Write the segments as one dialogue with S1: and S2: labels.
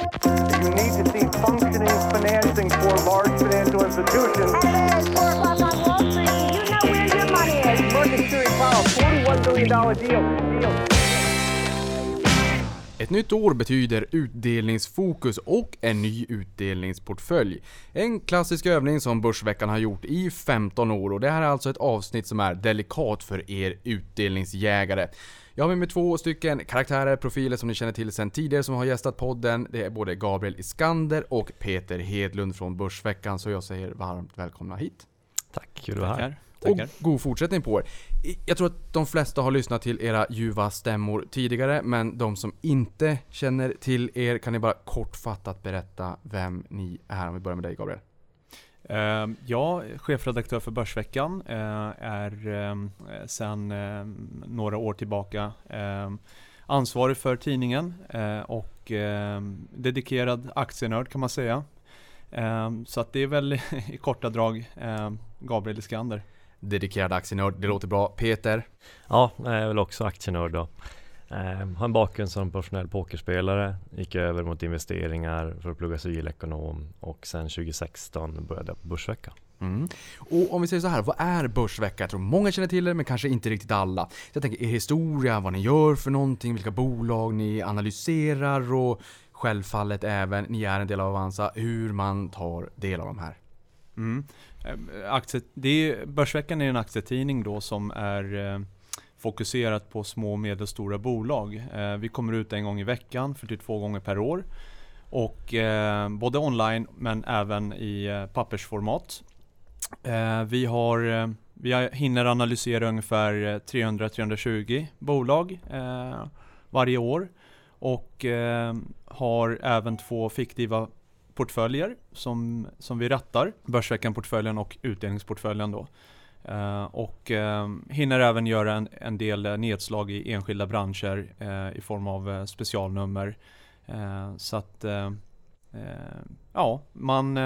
S1: You need to see functioning financing for large financial institutions.
S2: Hello, it's 4 o'clock on Wall Street. Do you know where your money is?
S1: Market Series Powell, $41 billion deal. deal.
S3: Ett nytt år betyder utdelningsfokus och en ny utdelningsportfölj. En klassisk övning som Börsveckan har gjort i 15 år och det här är alltså ett avsnitt som är delikat för er utdelningsjägare. Jag har med mig två stycken karaktärer, profiler som ni känner till sedan tidigare som har gästat podden. Det är både Gabriel Iskander och Peter Hedlund från Börsveckan, så jag säger varmt välkomna hit.
S4: Tack, kul att vara här.
S3: Och god fortsättning på er. Jag tror att de flesta har lyssnat till era ljuva stämmor tidigare, men de som inte känner till er, kan ni bara kortfattat berätta vem ni är? Om vi börjar med dig Gabriel.
S5: Uh, ja, chefredaktör för Börsveckan uh, är uh, sedan uh, några år tillbaka ansvarig för tidningen och dedikerad aktienörd kan man säga. så att det är väl i korta drag Gabriel Iskander
S3: dedikerad aktienörd. Det låter bra. Peter?
S4: Ja, jag är väl också aktienörd då. Eh, har en bakgrund som professionell pokerspelare, gick över mot investeringar för att plugga civilekonom och sen 2016 började jag på Börsveckan.
S3: Mm. Och om vi säger så här, vad är Börsvecka? Jag tror många känner till det, men kanske inte riktigt alla. Så jag tänker er historia, vad ni gör för någonting, vilka bolag ni analyserar och självfallet även, ni är en del av Avanza, hur man tar del av de här.
S5: Mm. Eh, aktie, det är, Börsveckan är en aktietidning då som är eh, fokuserat på små och medelstora bolag. Eh, vi kommer ut en gång i veckan, för till två gånger per år. Och eh, både online men även i eh, pappersformat. Vi, har, vi hinner analysera ungefär 300-320 bolag varje år. Och har även två fiktiva portföljer som, som vi rattar. Börsveckan-portföljen och utdelningsportföljen då. Eh, och eh, hinner även göra en, en del eh, nedslag i enskilda branscher i form av specialnummer. så att ja, man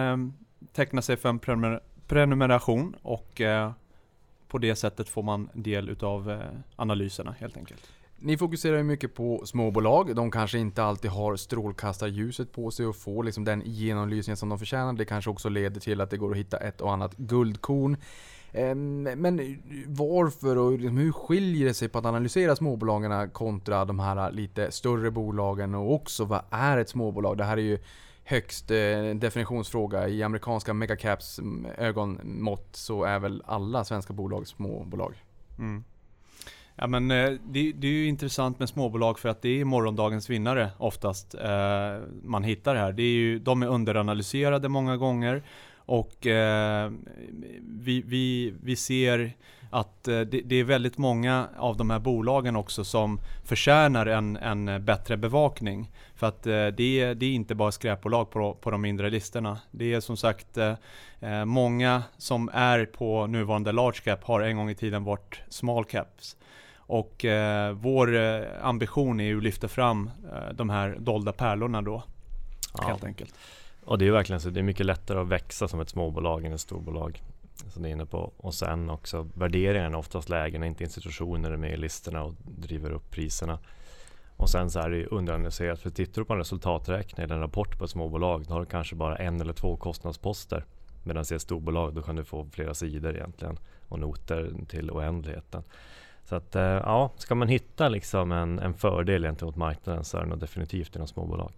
S5: tecknar sig för en prenumer prenumeration och på det sättet får man del utav analyserna helt enkelt.
S3: Ni fokuserar ju mycket på småbolag. De kanske inte alltid har strålkastarljuset på sig och får liksom den genomlysning som de förtjänar. Det kanske också leder till att det går att hitta ett och annat guldkorn. Ehm, men varför och liksom hur skiljer det sig på att analysera småbolagen kontra de här lite större bolagen? Och också vad är ett småbolag? Det här är ju högst eh, definitionsfråga. I amerikanska megacaps mm, ögonmått så är väl alla svenska bolag småbolag. Mm.
S5: Ja, men, eh, det, det, är ju intressant med småbolag för att det är morgondagens vinnare oftast eh, man hittar här. Det är ju, de är underanalyserade många gånger och eh, vi, vi, vi ser att eh, det, det, är väldigt många av de här bolagen också som förtjänar en, en bättre bevakning. För att eh, det, är, det är inte bara skräpbolag på, på de mindre listorna. Det är som sagt eh, många som är på nuvarande large cap har en gång i tiden varit small caps. Och eh, vår eh, ambition är ju att lyfta fram eh, de här dolda pärlorna då. Ja. Helt enkelt.
S4: Och det är verkligen så. Det är mycket lättare att växa som ett småbolag än ett storbolag. Som ni är inne på. Och sen också värderingen är oftast lägre när inte institutioner är med i listorna och driver upp priserna. Och sen så är det ju underanalyserat. För tittar du på en resultaträkning eller en rapport på ett småbolag. Då har du kanske bara en eller två kostnadsposter. Medan i ett storbolag då kan du få flera sidor egentligen. Och noter till oändligheten. Så att eh, ja, ska man hitta liksom en, en fördel gentemot marknaden så är det nog definitivt inom småbolag.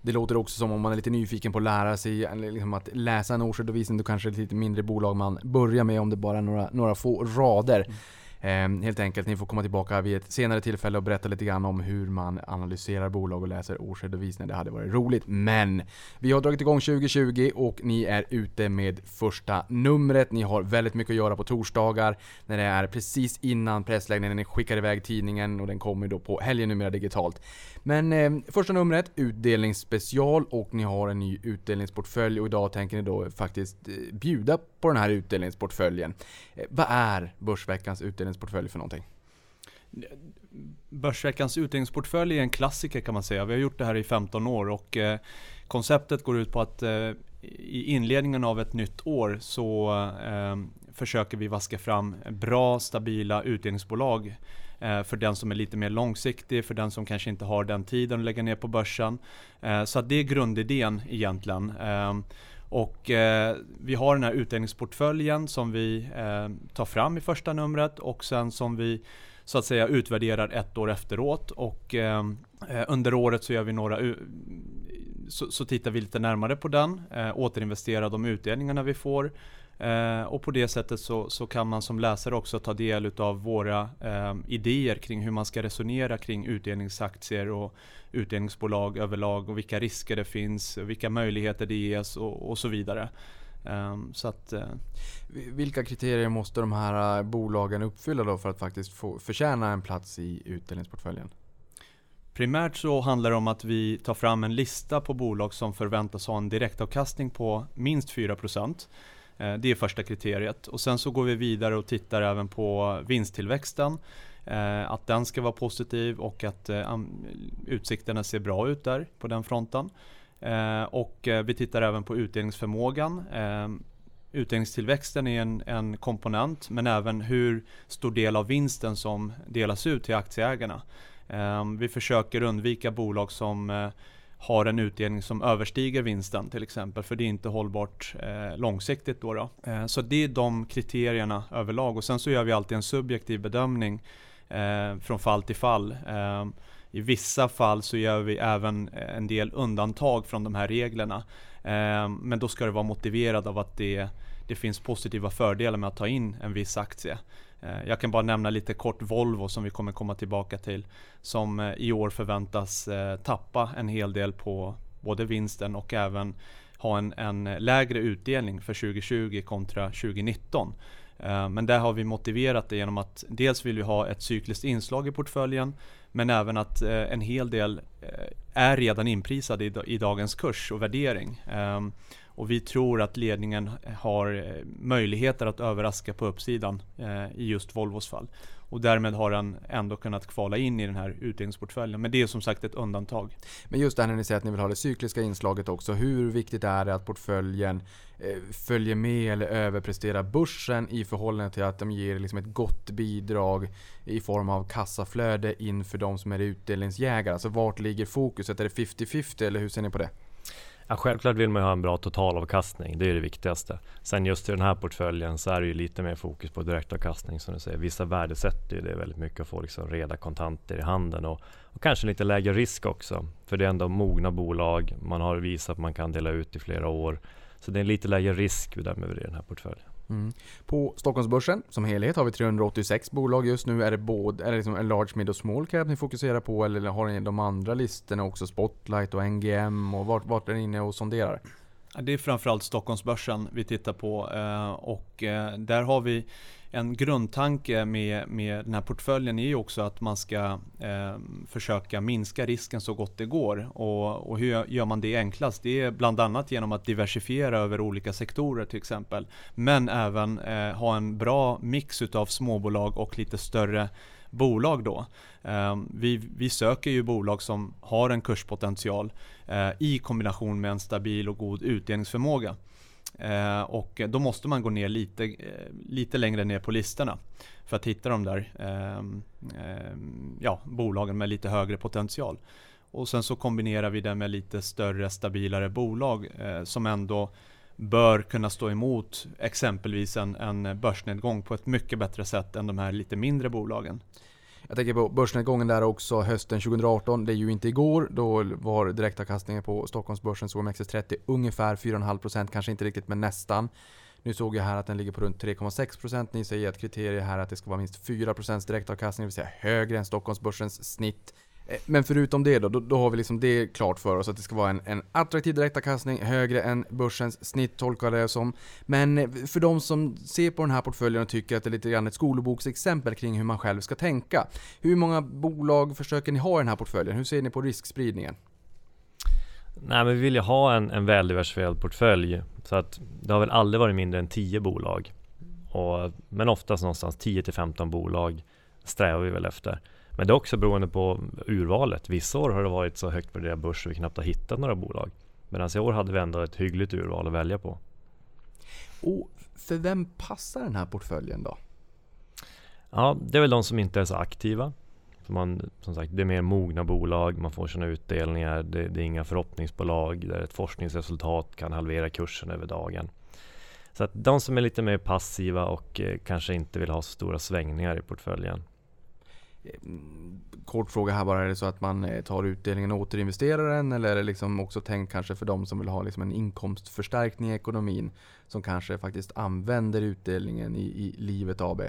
S3: Det låter också som om man är lite nyfiken på att lära sig liksom att läsa en årsredovisning. Då kanske det är lite mindre bolag man börjar med om det bara är några, några få rader. Mm. Ehm, helt enkelt, ni får komma tillbaka vid ett senare tillfälle och berätta lite grann om hur man analyserar bolag och läser årsredovisningar. Det hade varit roligt. Men vi har dragit igång 2020 och ni är ute med första numret. Ni har väldigt mycket att göra på torsdagar när det är precis innan pressläggningen. Ni skickar iväg tidningen och den kommer då på helgen numera digitalt. Men eh, första numret, utdelningsspecial och ni har en ny utdelningsportfölj och idag tänker ni då faktiskt eh, bjuda på den här utdelningsportföljen. Eh, vad är Börsveckans utdelningsportfölj för någonting?
S5: Börsveckans utdelningsportfölj är en klassiker kan man säga. Vi har gjort det här i 15 år och eh, konceptet går ut på att eh, i inledningen av ett nytt år så eh, försöker vi vaska fram bra, stabila utdelningsbolag eh, för den som är lite mer långsiktig, för den som kanske inte har den tiden att lägga ner på börsen. Eh, så att det är grundidén egentligen. Och eh, vi har den här utdelningsportföljen som vi eh, tar fram i första numret och sen som vi så att säga utvärderar ett år efteråt. Och eh, eh under året så gör vi några så, så tittar vi lite närmare på den, eh, återinvesterar de utdelningarna vi får eh, och på det sättet så, så kan man som läsare också ta del av våra eh, idéer kring hur man ska resonera kring utdelningsaktier och utdelningsbolag överlag och vilka risker det finns, vilka möjligheter det ges och, och så vidare. Um, så att, uh,
S3: Vilka kriterier måste de här bolagen uppfylla då för att faktiskt få förtjäna en plats i utdelningsportföljen?
S5: Primärt så handlar det om att vi tar fram en lista på bolag som förväntas ha en direktavkastning på minst 4%. Eh, Eh, det är första kriteriet. Och sen så går vi vidare och tittar även på vinsttillväxten. Eh, att den ska vara positiv och att eh, utsikterna ser bra ut där på den fronten. Och vi tittar även på utdelningsförmågan. Utdelningstillväxten är en, en komponent men även hur stor del av vinsten som delas ut till aktieägarna. Vi försöker undvika bolag som har en utdelning som överstiger vinsten till exempel, för det är inte hållbart eh, långsiktigt. Då, då. Eh, så det är de kriterierna överlag och sen så gör vi alltid en subjektiv bedömning eh, från fall till fall. Eh, I vissa fall så gör vi även en del undantag från de här reglerna. Ehm, men då ska det vara motiverat av att det, det finns positiva fördelar med att ta in en viss aktie. Ehm, jag kan bara nämna lite kort Volvo som vi kommer komma tillbaka till. Som eh, i år förväntas eh, tappa en hel del på både vinsten och även ha en, en lägre utdelning för 2020 kontra 2019. Eh, men där har vi motiverat det genom att dels vill vi ha ett cykliskt inslag i portföljen men även att eh, en hel del eh, är redan inprisade i dagens kurs och värdering. Ehm, och vi tror att ledningen har möjligheter att överraska på uppsidan i just Volvos fall. Och därmed har han ändå kunnat kvala in i den här utdelningsportföljen. Men det är som sagt ett undantag.
S3: Men just det här när ni säger att ni vill ha det cykliska inslaget också. Hur viktigt är det att portföljen eh, följer med eller överpresterar börsen i förhållande till att de ger liksom ett gott bidrag i form av kassaflöde inför de som är utdelningsjägare? Alltså vart ligger fokuset? Är det 50-50 eller hur ser ni på det?
S4: Ja, självklart vill man ha en bra totalavkastning. Det är det viktigaste. Sen just i den här portföljen så är det ju lite mer fokus på direktavkastning som du säger. Vissa värdesätter ju det väldigt mycket att få liksom reda kontanter i handen och, och, kanske lite lägre risk också. För det är ändå mogna bolag. Man har visat att man kan dela ut i flera år. Så det är lite lägre risk bedömer därmed i den här portföljen.
S3: Mm. På Stockholmsbörsen som helhet har vi 386 bolag just nu. Är det, både, är det liksom en large, mid och small cap ni fokuserar på eller har ni de andra listorna också? Spotlight och NGM och vart, vart är ni inne och sonderar?
S5: Det är framförallt Stockholmsbörsen vi tittar på eh, och eh, där har vi en grundtanke med, med den här portföljen är ju också att man ska eh, försöka minska risken så gott det går. Och, och, hur gör man det enklast? Det är bland annat genom att diversifiera över olika sektorer till exempel. Men även eh, ha en bra mix utav småbolag och lite större bolag då. Eh, vi, vi söker ju bolag som har en kurspotential eh, i kombination med en stabil och god utdelningsförmåga. Eh, och då måste man gå ner lite, eh, lite längre ner på listorna för att hitta de där ehm, ehm, ja, bolagen med lite högre potential. Och sen så kombinerar vi det med lite större, stabilare bolag eh, som ändå bör kunna stå emot exempelvis en, en börsnedgång på ett mycket bättre sätt än de här lite mindre bolagen.
S3: Jag tänker på börsnedgången där också hösten 2018. Det är ju inte igår. Då var direktavkastningen på Stockholmsbörsens OMXS30 ungefär 4,5%. Kanske inte riktigt men nästan. Nu såg jag här att den ligger på runt 3,6%. Ni säger att kriteriet här är att det ska vara minst 4% direktavkastning, det vill säga högre än Stockholmsbörsens snitt. Eh, men förutom det då, då, då, har vi liksom det klart för oss att det ska vara en, en attraktiv direktavkastning, högre än börsens snitt tolkar det som. Men eh, för de som ser på den här portföljen och tycker att det är lite grann ett skolboksexempel kring hur man själv ska tänka. Hur många bolag försöker ni ha i den här portföljen? Hur ser ni på riskspridningen?
S4: Nej men vi vill ju ha en, en väldiversifierad portfölj. Så att det har väl aldrig varit mindre än 10 bolag. Och, men oftast någonstans 10 15 bolag strävar vi väl efter. Men det är också beroende på urvalet. Vissa år har det varit så högt värderad börs att vi knappt har hittat några bolag. Medan i år hade vi ändå ett hyggligt urval att välja på.
S3: Och för vem passar den här portföljen då?
S4: Ja, det är väl de som inte är så aktiva. Man, som sagt, det är mer mogna bolag, man får sina utdelningar, det, det är inga förhoppningsbolag där ett forskningsresultat kan halvera kursen över dagen. Så att de som är lite mer passiva och eh, kanske inte vill ha så stora svängningar i portföljen.
S3: Mm, Kort fråga här bara, är det så att man eh, tar utdelningen och återinvesterar den? Eller är det liksom också tänkt kanske för de som vill ha liksom en inkomstförstärkning i ekonomin? Som kanske faktiskt använder utdelningen i, i Livet AB?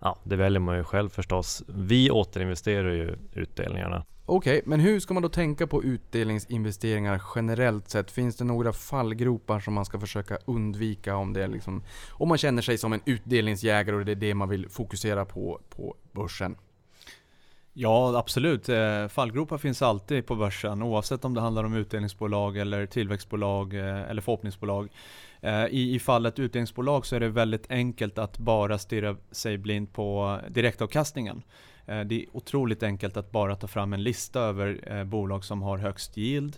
S4: Ja, det väljer man ju själv förstås. Vi återinvesterar ju utdelningarna.
S3: Okej, men hur ska man då tänka på utdelningsinvesteringar generellt sett? Finns det några fallgropar som man ska försöka undvika om det liksom, om man känner sig som en utdelningsjägare och det är det man vill fokusera på på börsen?
S5: Ja, absolut. Eh, fallgropar finns alltid på börsen oavsett om det handlar om utdelningsbolag eller tillväxtbolag eh, eller förhoppningsbolag. Eh, I, I fallet utdelningsbolag så är det väldigt enkelt att bara stirra sig blind på direktavkastningen. Det är otroligt enkelt att bara ta fram en lista över bolag som har högst yield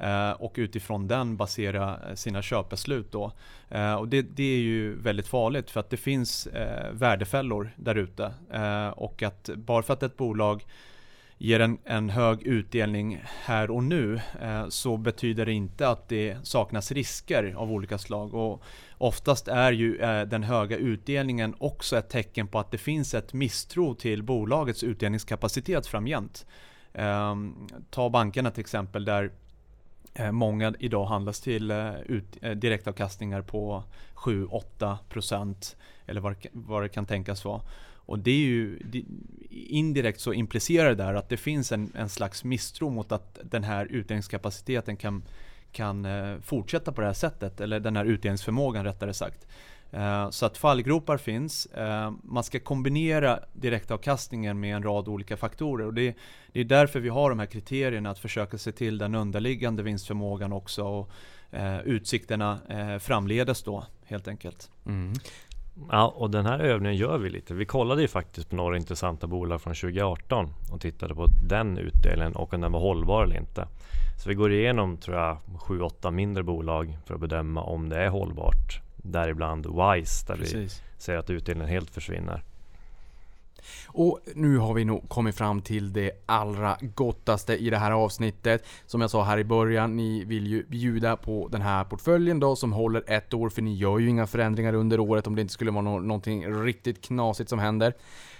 S5: Eh, och utifrån den basera eh, sina köpbeslut. Då. Eh, och det, det är ju väldigt farligt för att det finns värdefällor där ute. Och att bara för att ett bolag ger en, en hög utdelning här och nu eh, så betyder det inte att det saknas risker av olika slag. Och oftast är ju eh, den höga utdelningen också ett tecken på att det finns ett misstro till bolagets utdelningskapacitet framgent. Eh, ta bankerna till exempel där Eh, många idag handlas till eh, ut, eh, direktavkastningar på 7-8% eller vad, det kan- vad det kan tänkas vara. Och det är ju det, indirekt så implicerar det där att det finns en, en slags misstro mot att den här utdelningskapaciteten kan, kan fortsätta på det här sättet. Eller den här utdelningsförmågan rättare sagt. Eh, så att fallgropar finns. Eh, man ska kombinera direktavkastningen med en rad olika faktorer. Och det, det är därför vi har de här kriterierna att försöka se till den underliggande vinstförmågan också. Och, eh, utsikterna eh, framledes då helt enkelt.
S3: Mm.
S4: Ja, och den här övningen gör vi lite. Vi kollade ju faktiskt på några intressanta bolag från 2018 och tittade på den utdelningen och om den var hållbar eller inte. Så vi går igenom, tror jag, 7-8 mindre bolag för att bedöma om det är hållbart. Däribland Wise, där vi ser att utdelningen helt försvinner.
S3: Och nu har vi nog kommit fram till det allra gottaste i det här avsnittet. Som jag sa här i början, ni vill ju bjuda på den här portföljen då som håller ett år för ni gör ju inga förändringar under året om det inte skulle vara nå- någonting riktigt knasigt som händer.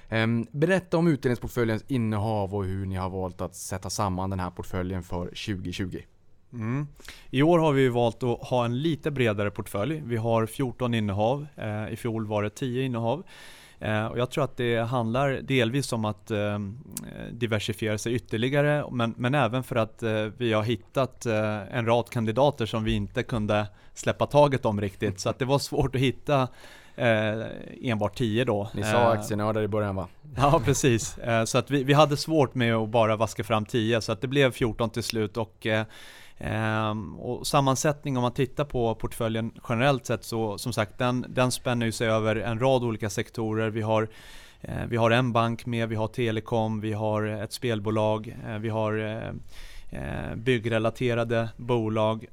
S3: Ehm, berätta om utdelningsportföljens innehav och hur ni har valt att sätta samman den här portföljen för 2020.
S5: Mm. I år har vi valt att ha en lite bredare portfölj. Vi har 14 innehav. Eh, I fjol var det 10 innehav. Eh, och jag tror att det handlar delvis om att eh, diversifiera sig ytterligare men, men även för att vi har hittat en rad kandidater som vi inte kunde släppa taget om riktigt. Så att det var svårt att hitta eh, enbart 10 då.
S3: Ni sa aktienördar i början va?
S5: Ja, precis. Eh, Så att vi, vi hade svårt med att bara vaska fram 10, så att det blev 14 till slut. Och, eh, Ehm, och sammansättning, om man tittar på portföljen generellt sett, så som sagt, den, den spänner ju sig över en rad olika sektorer. Vi har eh, vi har en bank med, vi har telekom, vi har ett spelbolag, eh, vi har eh, byggrelaterade bolag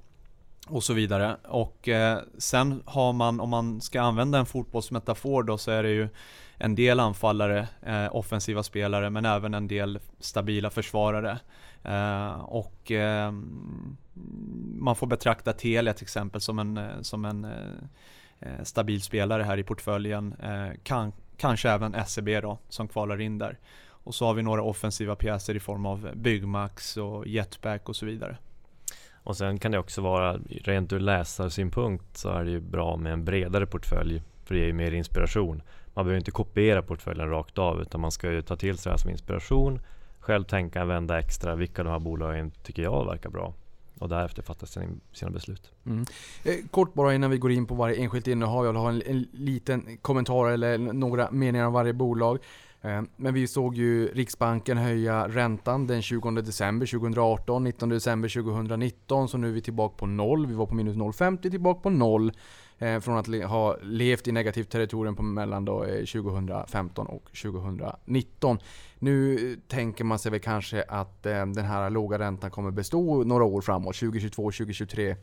S5: och så vidare. Och sen har man, om man ska använda en fotbollsmetafor då, så är det ju en del anfallare, offensiva spelare, men även en del stabila försvarare. Eh, och eh, man får betrakta Telia till exempel som en, eh, som en stabil spelare här i portföljen. Kan, kanske även SEB då, som kvalar in där. Och så har vi några offensiva pjäser i form av Byggmax och Jetback och så vidare.
S4: Och sen kan det också vara, rent ur läsarsynpunkt så är det ju bra med en bredare portfölj. För det ger ju mer inspiration. Man behöver inte kopiera portföljen rakt av utan man ska ju ta till sig det här som inspiration. Själv tänka en vända extra, vilka de här bolagen tycker jag verkar bra. Och därefter fatta sina, beslut.
S3: Mm. Eh, kort bara innan vi går in på varje enskilt innehav. Jag vill ha en, en liten kommentar eller några meningar om varje bolag. Eh, men vi såg ju Riksbanken höja räntan den 20 december 2018, 19 december 2019. Så nu är vi tillbaka på noll. Vi var på minus 0,50 tillbaka på noll. Eh, Från att le- ha levt i negativt territorium på mellan då, eh, 2015 och 2019. Nu eh, tänker man sig väl kanske att eh, den här låga räntan kommer bestå några år framåt, 2022, 2023.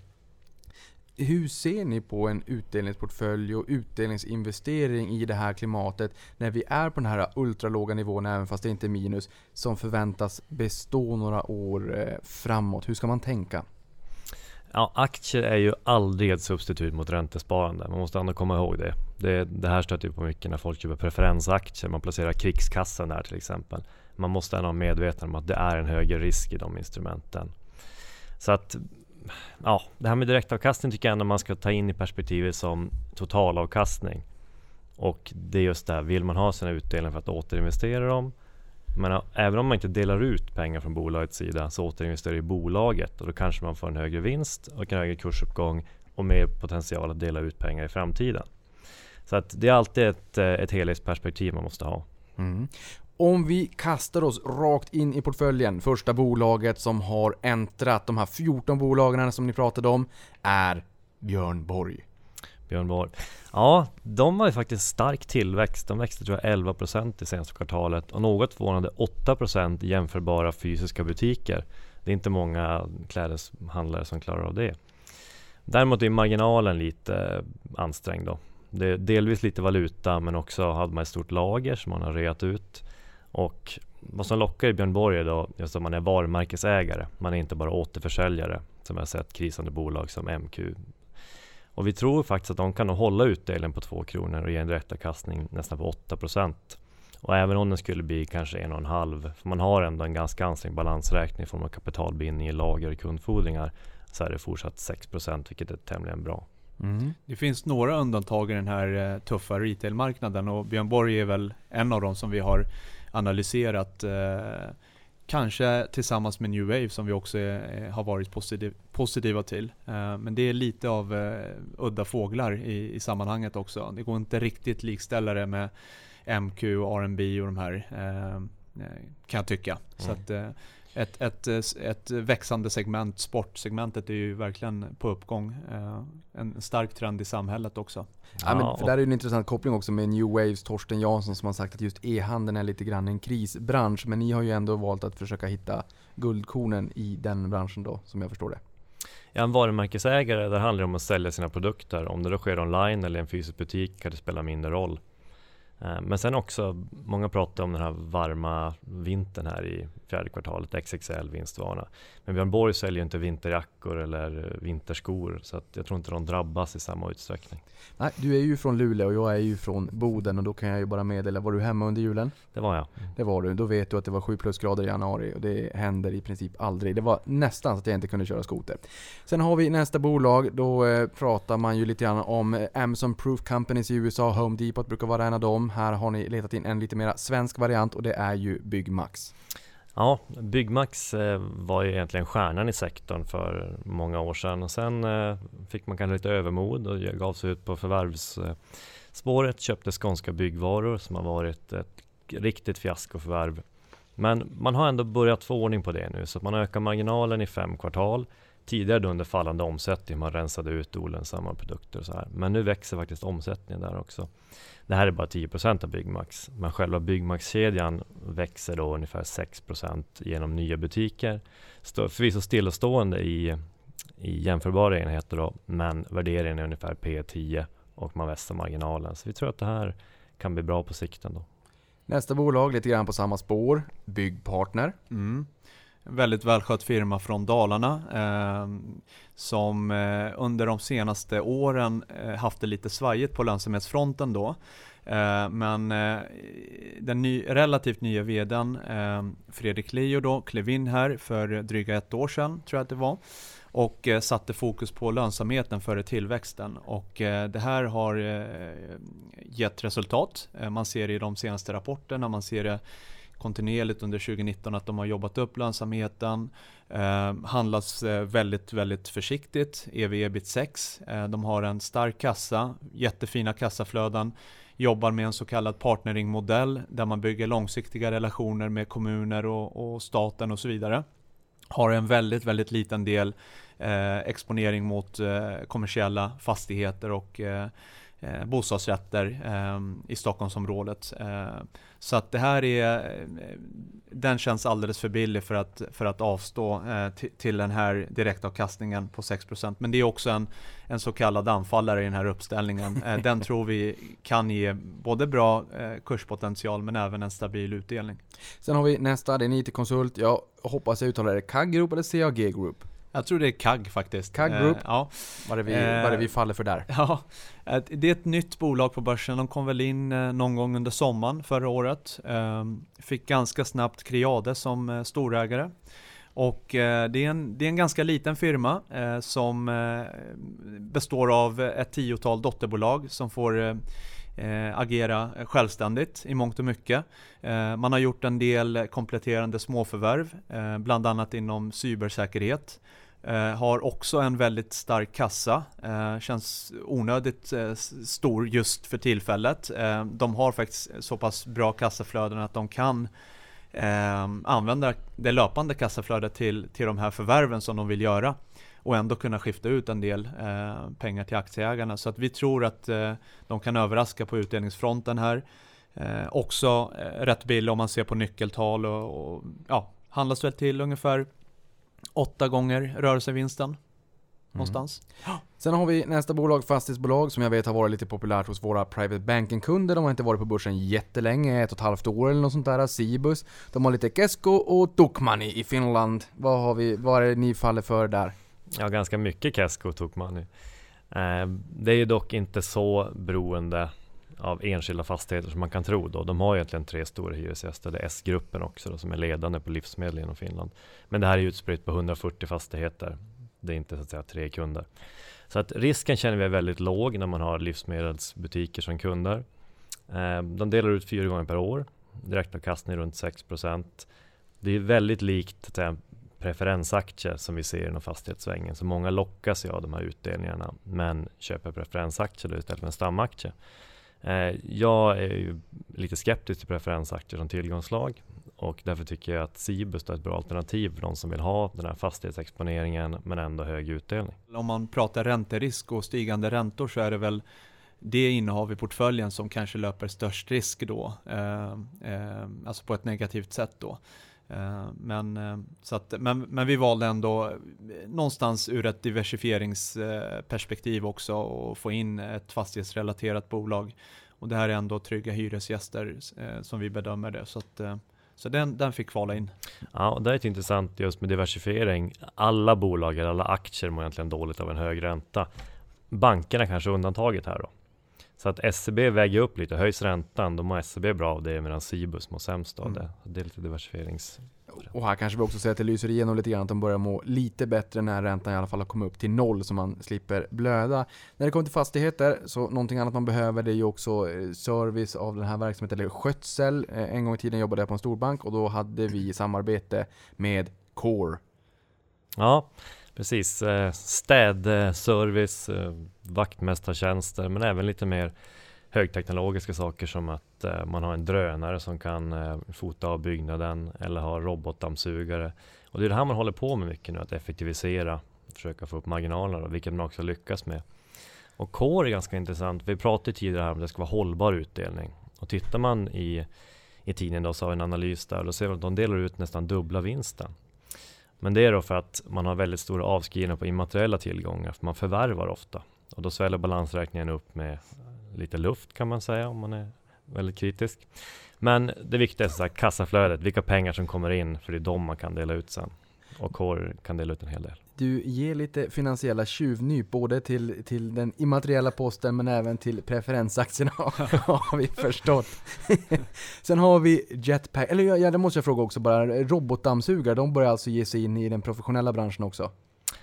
S3: hur ser ni på en utdelningsportfölj och utdelningsinvestering i det här klimatet när vi är på den här ultralåga nivån, även fast det inte är minus, som förväntas bestå några år eh, framåt? Hur ska man tänka?
S4: Ja, aktier är ju aldrig ett substitut mot räntesparande. Man måste ändå komma ihåg det. Det, det här stöter ju på mycket när folk köper preferensaktier. Man placerar krigskassan där till exempel. Man måste ändå vara medveten om att det är en högre risk i de instrumenten. Så att ja, det här med direktavkastning tycker jag ändå man ska ta in i perspektivet som totalavkastning. Och det är just det här, vill man ha sina utdelningar för att återinvestera dem men även om man inte delar ut pengar från bolagets sida så återinvesterar i bolaget och då kanske man får en högre vinst och en högre kursuppgång och mer potential att dela ut pengar i framtiden. Så att det är alltid ett, ett helhetsperspektiv man måste ha.
S3: Mm. Om vi kastar oss rakt in i portföljen. Första bolaget som har äntrat de här 14 bolagen som ni pratade om är Björn Borg.
S4: Björn Borg. Ja, de har ju faktiskt stark tillväxt. De växte tror jag 11% det senaste kvartalet och något förvånande 8% jämförbara fysiska butiker. Det är inte många klädeshandlare som klarar av det. Däremot är marginalen lite ansträngd då. Det är delvis lite valuta men också hade man ett stort lager som man har reat ut. Och vad som lockar i Björn Borg är då just att man är varumärkesägare. Man är inte bara återförsäljare som jag sett krisande bolag som MQ och vi tror faktiskt att de kan hålla utdelningen på 2 kronor och ge en direktavkastning nästan på 8% Och även om den skulle bli kanske 1,5 för man har ändå en ganska ansträngd balansräkning i form av kapitalbindning i lager och kundfordringar så är det fortsatt 6% vilket är tämligen bra.
S5: Mm. Det finns några undantag i den här eh, tuffa retailmarknaden och Björn Borg är väl en av dem som vi har analyserat eh, Kanske tillsammans med New Wave som vi också är, har varit positiv, positiva till. Uh, men det är lite av uh, udda fåglar i, i sammanhanget också. Det går inte riktigt likställa det med MQ, R&B och de här. Uh, kan jag tycka. Mm. Så att, ett, ett, ett växande segment, sportsegmentet är ju verkligen på uppgång. En stark trend i samhället också.
S3: Ja, men för där är det en intressant koppling också med New Waves Torsten Jansson som har sagt att just e-handeln är lite grann en krisbransch. Men ni har ju ändå valt att försöka hitta guldkornen i den branschen då, som jag förstår det.
S4: Ja, en varumärkesägare, där handlar det om att sälja sina produkter. Om det då sker online eller i en fysisk butik kan det spela mindre roll. Eh, men sen också, många pratar om den här varma vintern här i fjärde kvartalet, XXL vinstvara. Men Björn Borg säljer inte vinterjackor eller vinterskor så jag tror inte de drabbas i samma utsträckning.
S3: Nej, du är ju från Luleå och jag är ju från Boden och då kan jag ju bara meddela, var du hemma under julen?
S4: Det var jag.
S3: Det var du. Då vet du att det var 7 plusgrader i januari och det händer i princip aldrig. Det var nästan så att jag inte kunde köra skoter. Sen har vi nästa bolag, då eh, pratar man ju lite grann om eh, Amazon Proof Companies i USA, Home Depot brukar vara en av dem. Här har ni letat in en lite mer svensk variant och det är ju Byggmax.
S4: Ja, Byggmax eh, var ju egentligen stjärnan i sektorn för många år sedan och sen eh, fick man kanske lite övermod och gav sig ut på förvärvsspåret, köpte Skånska Byggvaror som har varit ett riktigt fiaskoförvärv. Men man har ändå börjat få ordning på det nu så att man ökar marginalen i fem kvartal. Tidigare då under fallande omsättning, man rensade ut olönsamma produkter och så här. Men nu växer faktiskt omsättningen där också. Det här är bara 10% av Byggmax, men själva Byggmax-kedjan växer då ungefär 6% genom nya butiker. Förvisso stillastående i, i jämförbara enheter då, men värderingen är ungefär P10 och man vässar marginalen. Så vi tror att det här kan bli bra på sikt ändå.
S3: Nästa bolag, lite grann på samma spår, Byggpartner.
S5: Mm väldigt välskött firma från Dalarna eh, som eh, under de senaste åren eh, haft det lite svajigt på lönsamhetsfronten då. Eh, men eh, den ny, relativt nya vdn eh, Fredrik Leo då klev in här för dryga ett år sedan tror jag att det var och eh, satte fokus på lönsamheten före tillväxten och eh, det här har eh, gett resultat. Man ser det i de senaste rapporterna, man ser det kontinuerligt under 2019 att de har jobbat upp lönsamheten. Ehm, eh, handlas väldigt, väldigt försiktigt. EV ebit 6. Eh, de har en stark kassa, jättefina kassaflöden. Jobbar med en så kallad partneringmodell där man bygger långsiktiga relationer med kommuner och, och staten och så vidare. Har en väldigt, väldigt liten del eh, exponering mot eh, kommersiella fastigheter och eh, eh, bostadsrätter eh, i Stockholmsområdet. Eh, så att det här är, eh, den känns alldeles för billig för att, för att avstå till, den här direktavkastningen på 6%. Men det är också en, en så kallad anfallare i den här uppställningen. Den tror vi kan ge både bra kurspotential men även en stabil utdelning.
S3: Sen har vi nästa, det är en IT-konsult. Jag hoppas jag uttalar det CAG Group eller CAG Group?
S5: Jag tror det är CAG faktiskt.
S3: CAG Group?
S5: Eh, ja.
S3: Vad är vi,
S5: Eh,
S3: vad är vi faller för där?
S5: Ja, det är ett nytt bolag på börsen. De kom väl in eh, någon gång under sommaren förra året. Ehm, Fick ganska snabbt Creade som eh, storägare. Och eh, det är, en, det är en ganska liten firma eh, som eh, består av ett tiotal dotterbolag som får eh, eh, agera självständigt i mångt och mycket. Eh, man har gjort en del kompletterande småförvärv, eh, bland annat inom cybersäkerhet. Eh, har också en väldigt stark kassa. Eh, känns onödigt eh, stor just för tillfället. Eh, de har faktiskt så pass bra kassaflöden att de kan eh, använda det löpande kassaflödet till, till de här förvärven som de vill göra och ändå kunna skifta ut en del eh, pengar till aktieägarna. Så att vi tror att eh, de kan överraska på utdelningsfronten här. Eh, också eh, rätt billig om man ser på nyckeltal och, och ja, handlas väl till ungefär åtta gånger rörelsevinsten någonstans.
S3: Sen har vi nästa bolag, fastighetsbolag, som jag vet har varit lite populärt hos våra private banking-kunder. De har inte varit på börsen jättelänge, ett och ett halvt år eller något sånt där. Cibus. De har lite Kesko och Tokmanni i Finland. Vad har vi, vad är det ni faller för där?
S4: Ja, ganska mycket Kesko tog man. Eh, det är ju dock inte så beroende av enskilda fastigheter som man kan tro. Då. De har egentligen tre stora hyresgäster. Det är S-gruppen också då, som är ledande på livsmedel inom Finland. Men det här är utspritt på 140 fastigheter. Det är inte så att säga tre kunder. Så att risken känner vi är väldigt låg när man har livsmedelsbutiker som kunder. Eh, de delar ut fyra gånger per år. Direktavkastning runt 6% Det är väldigt likt att säga, preferensaktier som vi ser inom fastighetssvängen. Så många lockas ju av de här utdelningarna men köper preferensaktier istället för en stamaktie. Eh, jag är ju lite skeptisk till preferensaktier som tillgångslag och därför tycker jag att Cibus är ett bra alternativ för de som vill ha den här fastighetsexponeringen men ändå hög utdelning.
S5: Om man pratar ränterisk och stigande räntor så är det väl det innehav i portföljen som kanske löper störst risk då. Eh, eh, alltså på ett negativt sätt då. Eh, men, eh, så att, men, men vi valde ändå eh, någonstans ur ett diversifieringsperspektiv också att få in ett fastighetsrelaterat bolag. Och det här är ändå trygga hyresgäster som vi bedömer det. Så, att, så den, den fick kvala in.
S4: Ja, och det är ett intressant just med diversifiering. Alla bolag eller alla aktier mår egentligen dåligt av en hög ränta. Bankerna kanske är undantaget här då. Så att SEB väger upp lite. Höjs räntan, då mår SEB bra av det medan Cibus mår sämst av
S3: Mm.
S4: det. Det är lite diversifierings...
S3: Och här kanske vi också säger att det lyser igenom lite grann att de börjar må lite bättre när räntan i alla fall har kommit upp till noll så man slipper blöda. När det kommer till fastigheter så någonting annat man behöver det är ju också eh, service av den här verksamheten, eller skötsel. Eh, En gång i tiden jobbade jag på en storbank och då hade vi samarbete med Core.
S4: Ja, precis. Eh, Städservice, eh, eh, vaktmästartjänster, men även lite mer högteknologiska saker som att man har en drönare som kan fota av byggnaden eller ha robotdammsugare. Och det är det här man håller på med mycket nu, att effektivisera, försöka få upp marginalerna, vilket man också lyckas med. Och Core är ganska intressant. Vi pratade tidigare här om att det ska vara hållbar utdelning. Och tittar man i, i tidningen då så har vi en analys där och då ser man att de delar ut nästan dubbla vinsten. Men det är då för att man har väldigt stora avskrivningar på immateriella tillgångar, för man förvärvar ofta. Och då sväller balansräkningen upp med lite luft kan man säga om man är väldigt kritisk. Men det viktigaste är kassaflödet, vilka pengar som kommer in, för det är de man kan dela ut sen. Och KOR kan dela ut en hel del.
S3: Du ger lite finansiella tjuvnyp både till, till den immateriella posten men även till preferensaktierna har vi förstått. Sen har vi Jetpack, eller ja, ja, det måste jag fråga också bara, robotdammsugare, de börjar alltså ge sig in i den professionella branschen också?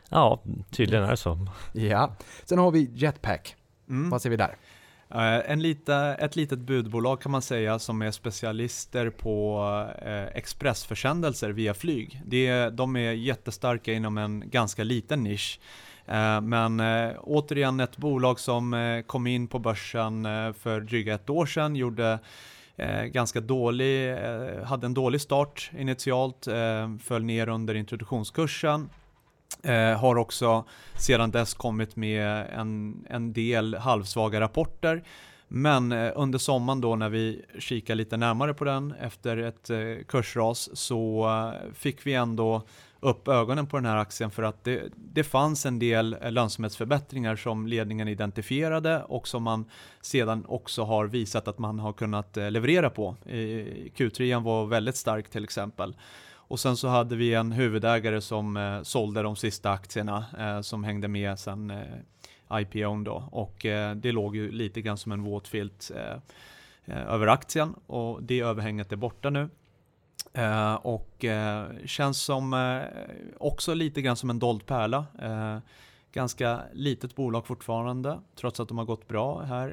S4: Ja, tydligen är det så.
S3: Ja. Sen har vi Jetpack,
S5: Mm.
S3: vad ser vi där?
S5: Eh, en lite, ett litet budbolag kan man säga som är specialister på eh, expressförsändelser via flyg. Det, de är jättestarka inom en ganska liten nisch. Eh, men återigen ett bolag som kom in på börsen för dryga ett år sedan, gjorde ganska dålig, hade en dålig start initialt, föll ner under introduktionskursen. Eh, har också sedan dess kommit med en, en del halvsvaga rapporter. Men eh, under sommaren då när vi kikar lite närmare på den efter ett eh, kursras så eh, fick vi ändå upp ögonen på den här aktien för att det, det fanns en del lönsamhetsförbättringar som ledningen identifierade och som man sedan också har visat att man har kunnat eh, leverera på. Q3 var väldigt stark till exempel. Och sen så hade vi en huvudägare som eh, sålde de sista aktierna eh, som hängde med sen eh, IPOn då. Och eh, det låg ju lite grann som en våt filt eh, eh, över aktien och det överhänget är borta nu. Eh, och eh, känns som eh, också lite grann som en dold pärla. Eh, ganska litet bolag fortfarande trots att de har gått bra här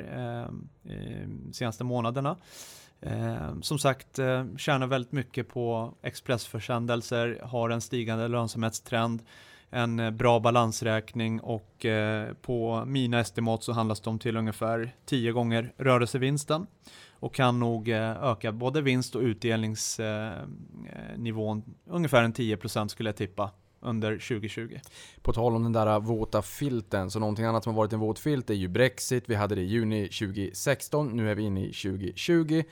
S5: eh, senaste månaderna. Eh, som sagt, eh, tjänar väldigt mycket på expressförsändelser, har en stigande lönsamhetstrend, en eh, bra balansräkning och eh, på mina estimat så handlas de till ungefär 10 gånger rörelsevinsten och kan nog eh, öka både vinst och utdelningsnivån eh, ungefär en 10% skulle jag tippa under 2020.
S3: På tal om den där våta filten, så någonting annat som har varit en våt filt är ju Brexit. Vi hade det i juni 2016, nu är vi inne i 2020.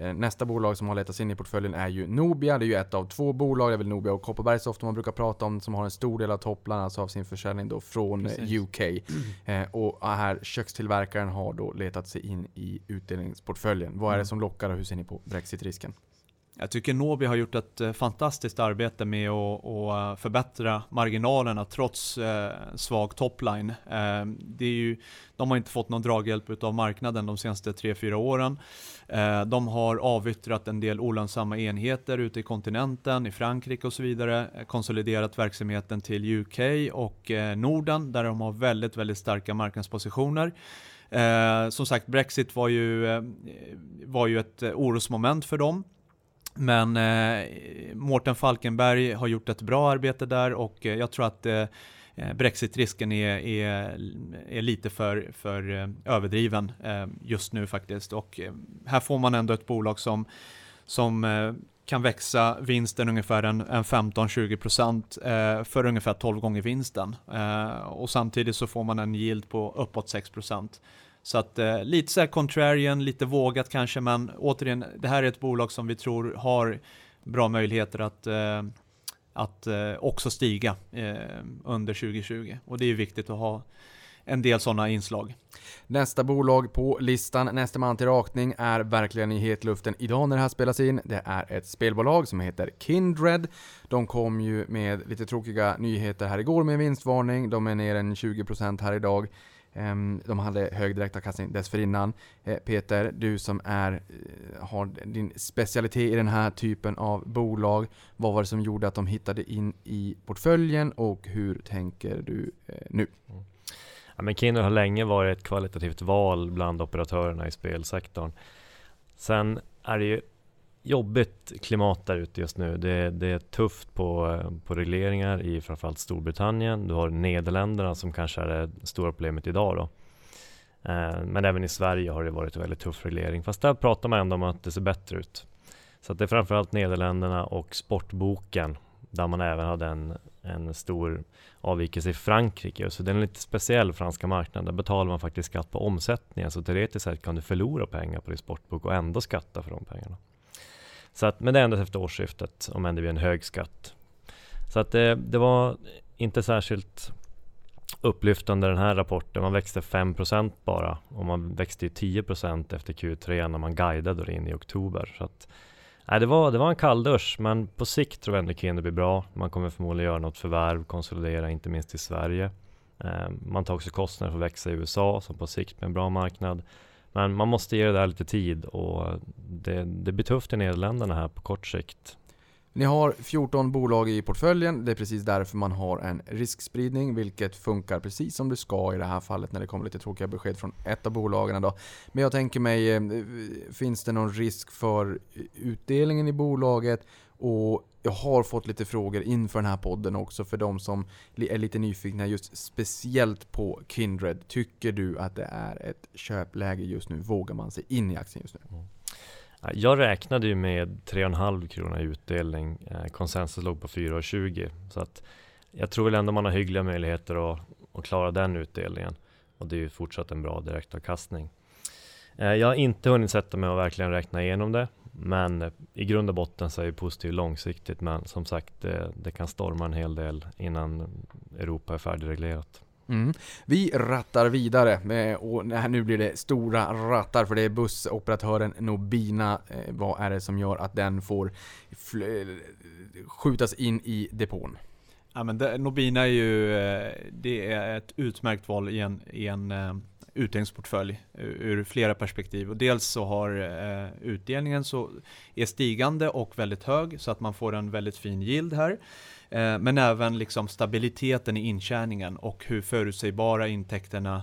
S3: Eh, nästa bolag som har letats in i portföljen är ju Nobia. Det är ju ett av två bolag, det är väl Nobia och Kopparbergssoft man brukar prata om, som har en stor del av topplan, alltså av sin försäljning då från Precis. UK. Mm. Eh, och här kökstillverkaren har då letat sig in i utdelningsportföljen. Vad är det mm. som lockar och hur ser ni på Brexit-risken?
S5: Jag tycker Nobi har gjort ett eh, fantastiskt arbete med att, eh, förbättra marginalerna trots eh, svag topline. Det är ju, de har inte fått någon draghjälp av marknaden de senaste 3-4 åren. De har avyttrat en del olönsamma enheter ute i kontinenten, i Frankrike och så vidare, konsoliderat verksamheten till UK och Norden där de har väldigt, väldigt starka marknadspositioner. som sagt, Brexit var ju, var ju ett orosmoment för dem. Men eh, Mårten Falkenberg har gjort ett bra arbete där och eh, jag tror att eh, eh Brexitrisken är, är, är, lite för, för eh, överdriven eh, just nu faktiskt. Och eh, här får man ändå ett bolag som, som eh, kan växa vinsten ungefär en, en 15-20% för ungefär 12 gånger vinsten. och samtidigt så får man en yield på uppåt 6%. Så att eh, lite så här contrarian, lite vågat kanske, men återigen, det här är ett bolag som vi tror har bra möjligheter att, eh, att eh, också stiga eh, under 2020. Och det är viktigt att ha en del sådana inslag.
S3: Nästa bolag på listan, nästa man till rakning, är verkligen i hetluften idag när det här spelas in. Det är ett spelbolag som heter Kindred. De kom ju med lite tråkiga nyheter här igår med vinstvarning. De är ner en 20% här idag. Ehm, de hade hög direktavkastning dessförinnan. Eh, Peter, du som är, eh, har din specialitet i den här typen av bolag. Vad var det som gjorde att de hittade in i portföljen och hur tänker du eh, nu?
S4: Mm. Ja, men Kindle har länge varit ett kvalitativt val bland operatörerna i spelsektorn. Sen är det ju jobbigt klimat där ute just nu. Det, det, är tufft på, på regleringar i framförallt Storbritannien. Du har Nederländerna som kanske är det stora problemet idag då. Eh, men även i Sverige har det varit en väldigt tuff reglering. Fast där pratar man ändå om att det ser bättre ut. Så det är framförallt Nederländerna och Sportboken där man även hade en, en stor avvikelse i Frankrike. Så det är en lite speciell franska marknad. Där betalar man faktiskt skatt på omsättningen. Så teoretiskt sett kan du förlora pengar på din sportbok och ändå skatta för de pengarna. Så att, men det ändras efter årsskiftet, om än det blir en hög skatt. Så att det, det var inte särskilt upplyftande den här rapporten. Man växte 5% bara och man växte ju 10% efter Q3 när man guidade in i oktober. Så att, nej, det, var, det var en kalldusch men på sikt tror jag ändå Kende blir bra. Man kommer förmodligen göra något förvärv, konsolidera inte minst i Sverige. Eh, man tar också kostnader för att växa i USA som på sikt blir en bra marknad. Men man måste ge det där lite tid och det, det blir tufft i Nederländerna här på kort sikt.
S3: Ni har 14 bolag i portföljen. Det är precis därför man har en riskspridning, vilket funkar precis som det ska i det här fallet när det kommer lite tråkiga besked från ett av bolagen. Då. Men jag tänker mig, eh, finns det någon risk för utdelningen i bolaget? Och jag har fått lite frågor inför den här podden också för de som är lite nyfikna just speciellt på Kindred. Tycker du att det är ett köpläge just nu? Vågar man sig in i aktien just nu? Mm.
S4: Jag räknade ju med 3,5 krona i utdelning. Eh, konsensus låg på 4,20 så att jag tror väl ändå man har hyggliga möjligheter att, att klara den utdelningen. Och det är ju fortsatt en bra direktavkastning. Eh, jag har inte hunnit sätta mig och verkligen räkna igenom det. Men eh, i grund och botten så är det positivt långsiktigt. Men som sagt, det, det kan storma en hel del innan Europa är färdigreglerat.
S3: Mm. Vi rattar vidare med, och nu blir det stora rattar för det är bussoperatören Nobina. Eh, vad är det som gör att den får skjutas in i depån?
S5: Ja, men det, Nobina är ju det är ett utmärkt val i en, i en utdelningsportfölj eh, ur flera perspektiv. Och dels så har eh, utdelningen så är stigande och väldigt hög så att man får en väldigt fin yield här. Eh, men även liksom stabiliteten i intjäningen och hur förutsägbara intäkterna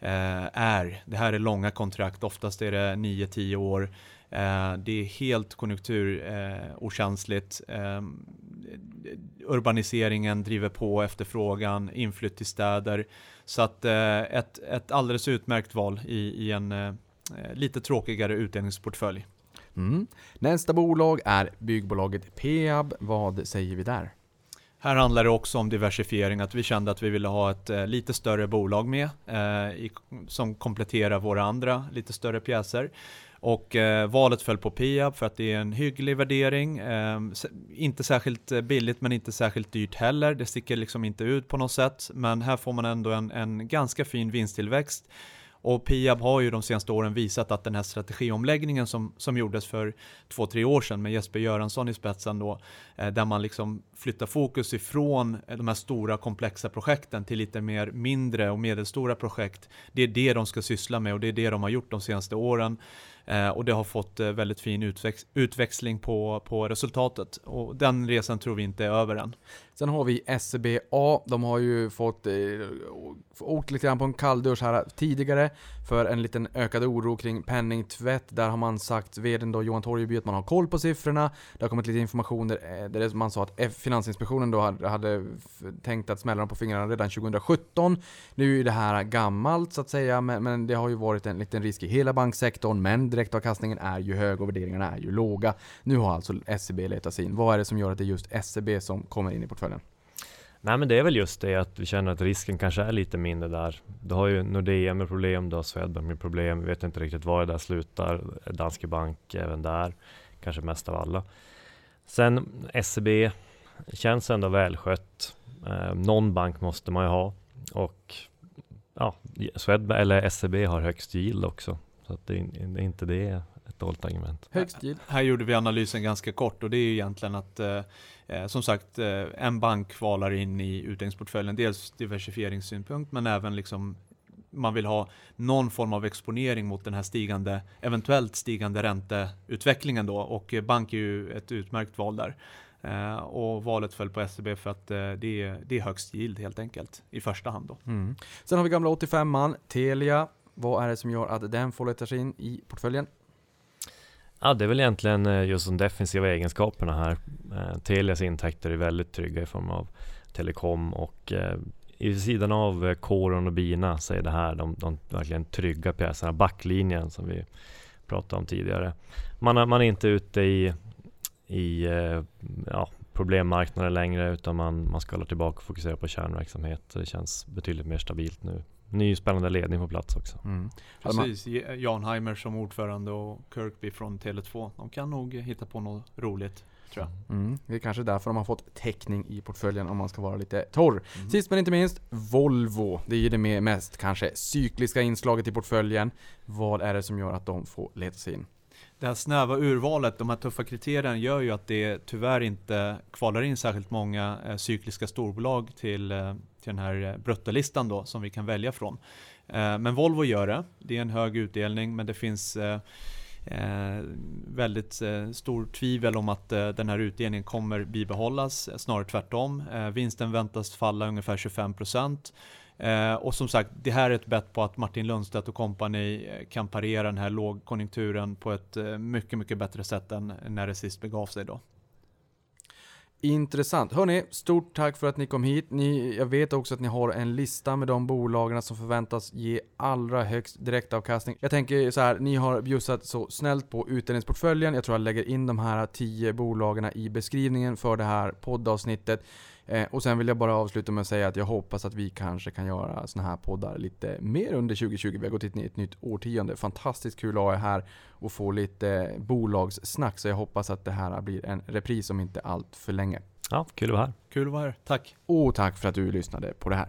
S5: eh, är. Det här är långa kontrakt, oftast är det 9-10 år. Eh, det är helt konjunkturokänsligt. Eh, ehm, urbaniseringen driver på efterfrågan, inflytt till städer. Så att eh, ett, ett alldeles utmärkt val i, i en eh, lite tråkigare utdelningsportfölj.
S3: Mm. Nästa bolag är byggbolaget Peab. Vad säger vi där?
S5: Här handlar det också om diversifiering, att vi kände att vi ville ha ett eh, lite större bolag med eh, i, som kompletterar våra andra lite större pjäser. Och eh, valet föll på Piab för att det är en hygglig värdering. Eh, inte särskilt eh, billigt men inte särskilt dyrt heller. Det sticker liksom inte ut på något sätt. Men här får man ändå en, en ganska fin vinsttillväxt. Och Piab har ju de senaste åren visat att den här strategiomläggningen som, som gjordes för två, tre år sedan med Jesper Göransson i spetsen då, eh, där man liksom flyttar fokus ifrån eh, de här stora komplexa projekten till lite mer mindre och medelstora projekt. Det är det de ska syssla med och det är det de har gjort de senaste åren. Eh, och det har fått eh, väldigt fin utväx utväxling på, på resultatet. Och den resan tror vi inte är över än.
S3: Sen har vi SBA. De har ju fått eh, åkt lite grann på en kalldusch här tidigare för en liten ökad oro kring penningtvätt. Där har man sagt, vdn då Johan Torgeby, att man har koll på siffrorna. Det har kommit lite information där, eh, där man sa att Finansinspektionen då hade, hade tänkt att smälla dem på fingrarna redan 2017. Nu är det här gammalt så att säga, men, men det har ju varit en liten risk i hela banksektorn. Men direktavkastningen är ju hög och värderingarna är ju låga. Nu har alltså SEB letat sig in. Vad är det som gör att det är just SEB som kommer in i portföljen?
S4: Nej men det är väl just det att vi känner att risken kanske är lite mindre där. Du har ju Nordea med problem, du har Swedbank med problem. Vi vet inte riktigt var det där slutar. Danske Bank även där, kanske mest av alla. Sen SEB känns ändå välskött. Eh, någon bank måste man ju ha och ja, Swedbank eller SEB har högst yield också. Så att det är inte det ett dåligt argument.
S3: Högst yield.
S5: Här gjorde vi analysen ganska kort och det är ju egentligen att eh, eh som sagt eh, en bank kvalar in i utdelningsportföljen. Dels diversifieringssynpunkt men även liksom man vill ha någon form av exponering mot den här stigande, eventuellt stigande ränteutvecklingen då och bank är ju ett utmärkt val där. Uh, och valet föll på SEB för att uh, det, är, det är högst yield helt enkelt i första hand. Då.
S3: Mm. Sen har vi gamla 85an, Telia. Vad är det som gör att den får leta sig in i portföljen?
S4: Ja, det är väl egentligen eh, just de defensiva egenskaperna här. Eh, Telias intäkter är väldigt trygga i form av telekom och eh, i sidan av Coron och Bina så är det här de, de verkligen trygga pjäserna, backlinjen som vi pratade om tidigare. Man, är, man är inte ute i, i ja, problemmarknader längre utan man, man ska hålla tillbaka och fokusera på kärnverksamhet. Det känns betydligt mer stabilt nu ny spännande ledning på plats också. Mm.
S5: Precis, Jan Heimer som ordförande och Kirkby från Tele2. De kan nog hitta på något roligt. Tror jag.
S3: Mm. Det är kanske därför de har fått täckning i portföljen om man ska vara lite torr. Mm. Sist men inte minst, Volvo. Det är ju det mest kanske cykliska inslaget i portföljen. Vad är det som gör att de får leta sig in?
S5: Det här snäva urvalet, de här tuffa kriterierna gör ju att det tyvärr inte kvalar in särskilt många eh, cykliska storbolag till, eh, till den här eh, bruttolistan då som vi kan välja från. Eh, men Volvo gör det. Det är en hög utdelning men det finns eh, eh, väldigt eh, stor tvivel om att eh, den här utdelningen kommer bibehållas, snarare tvärtom. vinsten väntas falla ungefär 25%. Eh, och som sagt, det här är ett bett på att Martin Lundstedt och kompani eh, kan parera den här lågkonjunkturen på ett eh, mycket, mycket bättre sätt än när det sist begav sig då.
S3: Intressant. Hörni, stort tack för att ni kom hit. Ni, jag vet också att ni har en lista med de bolagen som förväntas ge allra högst direktavkastning. Jag tänker så här, ni har bjussat så snällt på utdelningsportföljen. Jag tror jag lägger in de här 10 bolagen i beskrivningen för det här poddavsnittet. Eh, och sen vill jag bara avsluta med att säga att jag hoppas att vi kanske kan göra såna här poddar lite mer under 2020. Vi har gått in i ett nytt årtionde. Fantastiskt kul att ha er här och få lite bolagssnack. Så jag hoppas att det här blir en repris om inte allt för länge.
S4: Ja, kul att vara här.
S5: Kul att vara här. Tack.
S3: Och tack för att du lyssnade på det här.